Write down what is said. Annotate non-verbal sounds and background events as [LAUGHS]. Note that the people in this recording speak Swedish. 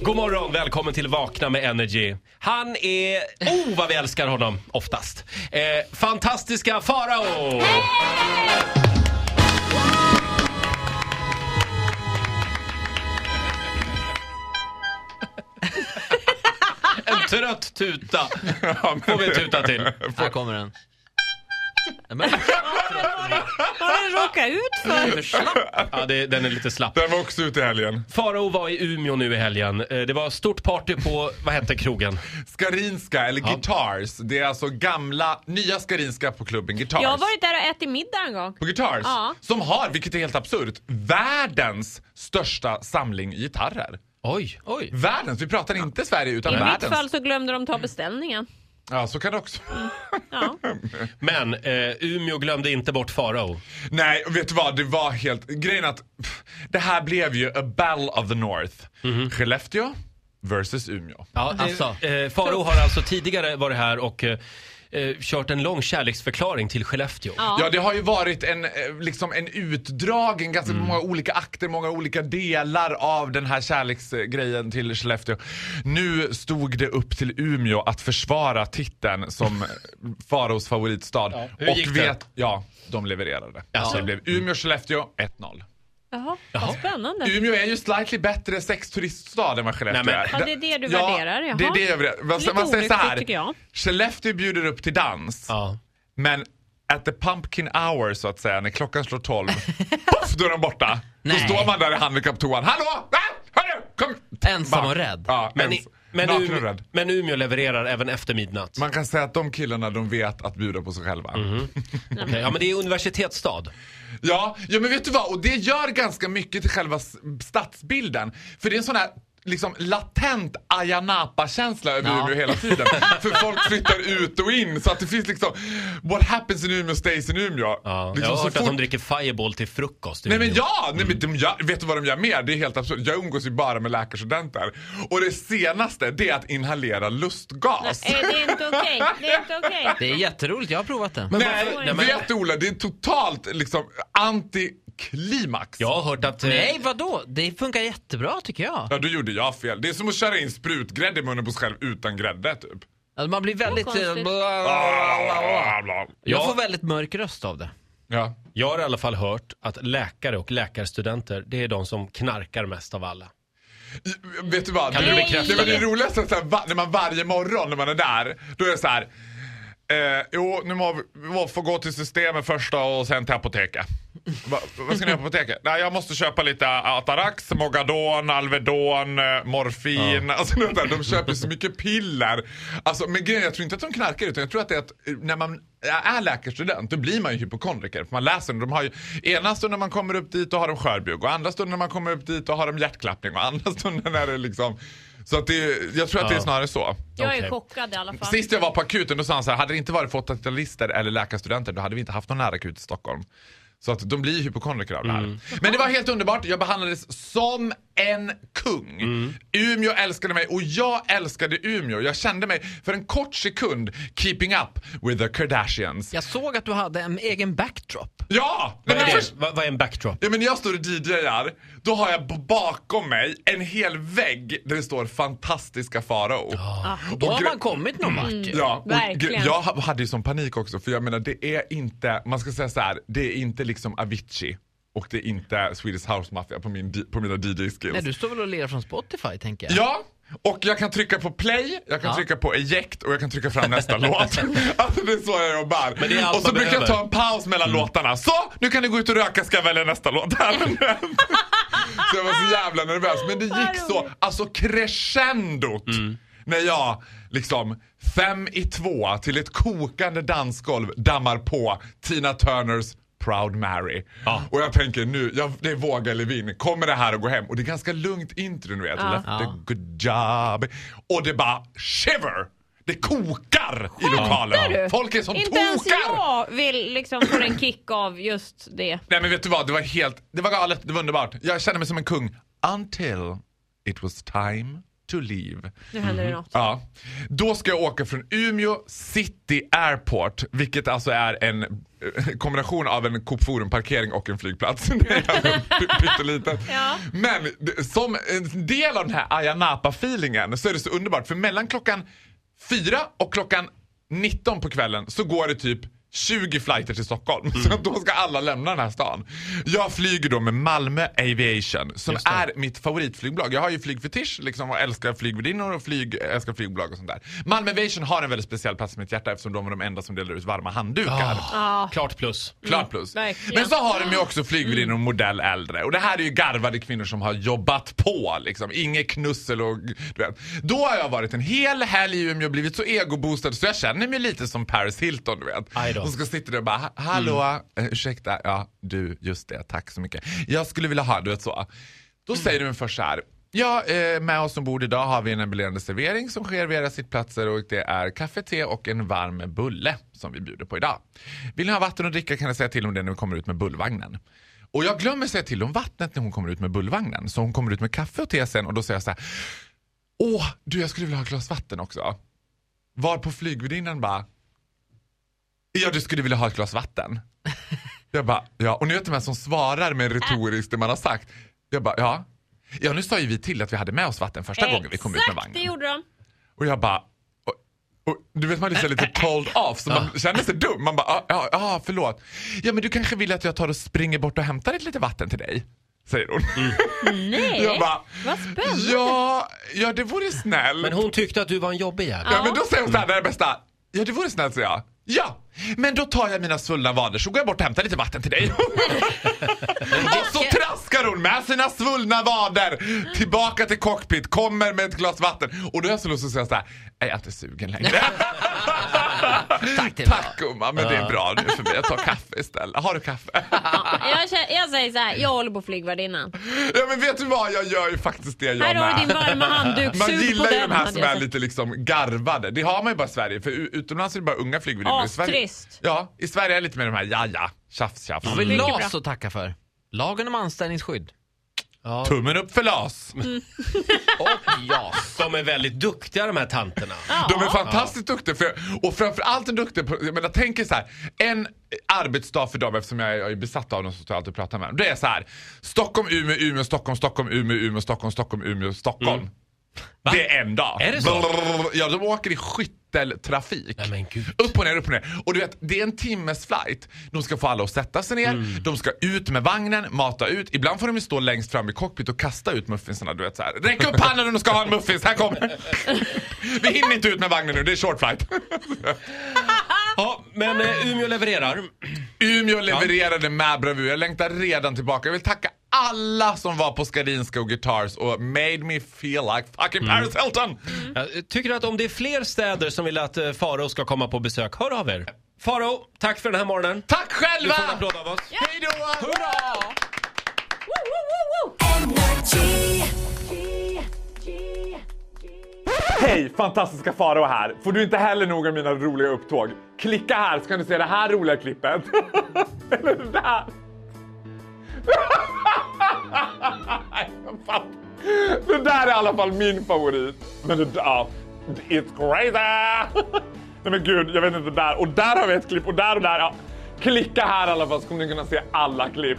God morgon, välkommen till Vakna med Energy. Han är... Oh, vad vi älskar honom oftast. Eh, fantastiska Farao! En trött tuta [LAUGHS] får vi tuta till. Här kommer den. Men, Vad har du råkat ut för? för slapp. Ja, det, den är lite slapp. Den var också ute i helgen. Farao var i Umeå nu i helgen. Eh, Det var stort party på, vad hette krogen? Skarinska, eller Guitars. Det är alltså gamla, nya Skarinska på klubben Guitars. Jag har varit där och ätit middag en gång. På Guitars. Ja. Som har, vilket är helt absurt, världens största samling gitarrer. Oj. Oj. Världens, vi pratar inte Sverige utan I mitt världens. fall så glömde de ta beställningen. Ja, så kan det också Ja. [LAUGHS] Men eh, Umeå glömde inte bort Farao. Nej, vet du vad? Det var helt... Grejen att pff, det här blev ju a battle of the North. Skellefteå versus Umeå. Ja, Alltså. eh, Farao har alltså tidigare varit här och eh, eh, kört en lång kärleksförklaring till Skellefteå. Ja. Ja, det har ju varit en, eh, liksom en utdragen, ganska många olika akter, många olika delar av den här kärleksgrejen till Skellefteå. Nu stod det upp till Umeå att försvara titeln som [LAUGHS] Faraos favoritstad. Hur Och gick det? vet, ja, de levererade. Jaså? Så det blev Umeå-Skellefteå 1-0. Jaha, Jaha. vad spännande. Umeå är ju slightly bättre sexturiststad än vad Skellefteå Nej, men- är. Ja, det är det du ja, värderar, jaha. det är det jag värderar. Man, Lite man säger så olyckligt, tycker här. jag. Skellefteå bjuder upp till dans. Ja. Men at the pumpkin hour så att säga, när klockan slår 12, [LAUGHS] poff, då är de borta. Nej. Då står man där i handikapptoan. Hallå! Ah, hörru, kom! Ensam och rädd. Ja, Men, ens, i, men, naken och Umeå, rädd. men Umeå levererar även efter midnatt. Man kan säga att de killarna de vet att bjuda på sig själva. [LAUGHS] Okej, ja, men det är universitetsstad. Ja, ja, men vet du vad? Och det gör ganska mycket till själva s- stadsbilden. För det är en sån här liksom latent Ayia Napa-känsla över Ja. Umeå hela tiden. [LAUGHS] För folk flyttar ut och in så att det finns liksom What happens in Umeå stays in Umeå. Ja, liksom jag har hört att fort- de dricker Fireball till frukost. Nej men ja! Nej, men de gör, vet du vad de gör mer? Det är helt absurt. Jag umgås ju bara med läkarstudenter. Och det senaste det är att inhalera lustgas. Nej, det är inte okej. Det är inte okej. Det är jätteroligt, jag har provat det. Nej, varför- Nej, men- vet du Ola, det är totalt liksom antiklimax. Jag har hört att... eh, Nej, vadå? Det funkar jättebra tycker jag. Ja, då gjorde jag fel. Det är som att köra in sprutgrädde i munnen på sig själv utan grädde typ. Alltså, man blir väldigt... konstigt. Bla, bla. Jag Ja. får väldigt mörk röst av det. Ja. Jag har i alla fall hört att läkare och läkarstudenter, det är de som knarkar mest av alla. Vet du vad? Kan det, du bekräfta det? det det? roligaste är så här, va, när man varje morgon när man är där, då är det så här. Eh, jo, nu må vi må få gå till systemet först och sen till apoteket. Va, vad ska ni göra på apoteket? Nej, jag måste köpa lite Atarax, Mogadon, Alvedon, eh, morfin. Alltså, vet, där, de köper så mycket piller. Alltså, men grejen jag tror inte att de knarkar utan jag tror att det är att eh, när man är läkarstudent då blir man ju hypokondriker. För man läser, de har ju, ena stunden när man kommer upp dit och har de skörbjugg och andra stunden när man kommer upp dit och har de hjärtklappning och andra [LAUGHS] stunden är det liksom så att det, jag tror att det är Ja. snarare så. Jag är chockad i alla fall. Sist jag var på akuten då sa han så här, hade det inte varit för 80-talister eller läkarstudenter då hade vi inte haft någon närakut i Stockholm. Så att de blir hypokondriker av det här. Men det var helt underbart. Jag behandlades som en kung. Umeå älskade mig och jag älskade Umeå. Jag kände mig för en kort sekund keeping up with the Kardashians. Jag såg att du hade en egen backdrop. Ja! Vad är, först- Vad, vad är en backdrop? Ja, men när jag står och DJar, då har jag bakom mig en hel vägg där det står fantastiska Farao. Då har man kommit någon vart ju. Ja, Verkligen. jag ha- hade ju sån panik också för jag menar det är inte, man ska säga så här, det är inte liksom Avicii och det är inte Swedish House Mafia på, min, på mina DJ-skills. Nej, du står väl och ler från Spotify tänker jag? Ja, och jag kan trycka på play, jag kan Ja. trycka på eject och jag kan trycka fram nästa [LAUGHS] låt. Alltså det är så jag jobbar. Men det är allt och så brukar jag behöver. ta en paus mellan låtarna. Så, nu kan ni gå ut och röka, ska jag välja nästa låt. [LAUGHS] så jag var så jävla nervös. Men det gick så, alltså crescendot. När jag liksom fem i två till ett kokande dansgolv dammar på Tina Turners Proud Mary. Ja. Och jag tänker nu, jag, det är våga eller vinn. Kommer det här att gå hem? Och det är ganska lugnt intro du vet. Left a Ja. good job. Och det bara shiver! Det kokar i lokalen. du? Folk är som Inte ens tokar! jag vill liksom få en kick av just det. Nej men vet du vad, det var helt, det var galet, det var underbart. Jag kände mig som en kung. Until it was time to leave. Nu händer det något. Ja. Då ska jag åka från Umeå City Airport, vilket alltså är en eh, kombination av en Coop Forum-parkering och en flygplats. [LAUGHS] Det är [LAUGHS] py- pyttelitet. Ja. Men som en del av den här Ayia Napa-feelingen så är det så underbart för mellan klockan fyra och klockan 19 på kvällen så går det typ 20 flighter till Stockholm. [LAUGHS] Så då ska alla lämna den här stan. Jag flyger då med Malmö Aviation som är mitt favoritflygbolag. Jag har ju flygfetisch liksom, och älskar flygvärdinnor och flyg, älskar flygbolag och sånt där. Malmö Aviation har en väldigt speciell plats i mitt hjärta eftersom de är de enda som delar ut varma handdukar. Ja. Klart plus. Klart plus. verkligen. Men så har de ju också flygvärdinnor och modell äldre. Och det här är ju garvade kvinnor som har jobbat på. Liksom. Inget knussel och du vet. Då har jag varit en hel helg i Umeå och blivit så egoboostad så jag känner mig lite som Paris Hilton du vet. Då. Som ska sitta där och bara, "Ha- hallå, eh, ursäkta, ja du, just det, tack så mycket. Jag skulle vilja ha, du vet så. Då säger de först så här. Ja, eh, med oss ombord idag har vi en ambulerande servering som sker vid era sittplatser och det är kaffe, te och en varm bulle som vi bjuder på idag. Vill ni ha vatten och dricka kan ni säga till om det när vi kommer ut med bullvagnen. Och jag glömmer säga till om vattnet när hon kommer ut med bullvagnen. Så hon kommer ut med kaffe och te sen och då säger jag så här. Åh, du jag skulle vilja ha ett glas vatten också. Var på flygvärdinnan bara. Ja, du skulle vilja ha ett glas vatten. [LAUGHS] Jag bara, ja. Och ni vet de här som svarar med retoriskt det man har sagt. Jag bara, ja. Ja, nu sa ju vi till att vi hade med oss vatten första gången vi kom ut med Exakt, det vagnen. gjorde de. Och jag bara, och, och, du vet man är lite told off så man känner sig dum. Man bara, ja, ja, ja förlåt. Ja men du kanske vill att jag tar och springer bort och hämtar ett lite vatten till dig? Säger hon. [LAUGHS] Nej, Jag bara, vad spännande. ja, ja det vore snäll. Men hon tyckte att du var en jobbig jävel. Ja, men då säger hon så här, det är det bästa. Ja, det vore snällt, säger jag. Ja, men då tar jag mina svullna vader så går jag bort och hämtar lite vatten till dig. [LAUGHS] och så traskar hon med sina svullna vader tillbaka till cockpit, kommer med ett glas vatten. Och då är jag så lust att säga så här, "Nej, jag är inte sugen längre. [LAUGHS] Tack till Tack gumman, men det är bra nu för mig. Jag tar kaffe istället. Har du kaffe? Jag, känner, jag säger så här, jag håller på flygvärdinnan. ja, men vet du vad? Jag gör ju faktiskt det jag Här har med. du din varma handduk, Man sug på gillar ju den. de här hade som jag är sagt. lite liksom garvade. Det har man ju bara i Sverige. För u- utomlands är det bara unga flygvärdinnor. I Sverige- Astrist. Ja, i Sverige är det lite mer de här ja ja, tjafs tjafs. Har vi LAS bra. att tacka för? Lagen om anställningsskydd. Ja. Tummen upp för LAS. [LAUGHS] Och JAS. De är väldigt duktiga de här tanterna. De är fantastiskt duktiga. För, och framförallt en duktig på, jag menar tänk er så här, en arbetsdag för dem eftersom jag är, är besatt av dem så står jag alltid och pratar med dem. Det är så här, Stockholm, Umeå, Umeå, Stockholm, Stockholm, Umeå, Umeå, Stockholm, Stockholm, Umeå, Stockholm. Det är en dag. Är det så? Ja, de åker i skytteltrafik. Nej, men gud. Upp och ner, upp och ner. Och du vet, det är en timmes flight. De ska få alla att sätta sig ner, Mm. de ska ut med vagnen, mata ut. Ibland får de ju stå längst fram i cockpit och kasta ut muffinsarna. Du vet så här. Räck upp handen om du ska ha en muffins, här kommer [LAUGHS] Vi hinner inte ut med vagnen nu, det är short flight. [LAUGHS] Ja, men eh, Umeå levererar. Umeå levererade med bravur. Jag längtar redan tillbaka. Jag vill tacka alla som var på Skarinska och Guitars och made me feel like fucking Paris Hilton. Jag tycker att om det är fler städer som vill att eh, Faro ska komma på besök, hör av er. Faro, tack för den här morgonen. Tack Du själva! får en applåd av oss. Hej då! Woo, woo, woo, woo. Hej, fantastiska Farao här. Får du inte heller nog av mina roliga upptåg? Klicka här så kan du se det här roliga klippet. [LAUGHS] Eller det där. [LAUGHS] Det där är i alla fall min favorit. Men det där, it's crazy! [LAUGHS] Nej men gud, jag vet inte där. Och där har vi ett klipp och där och där. Ja. Klicka här i alla fall så kommer ni kunna se alla klipp.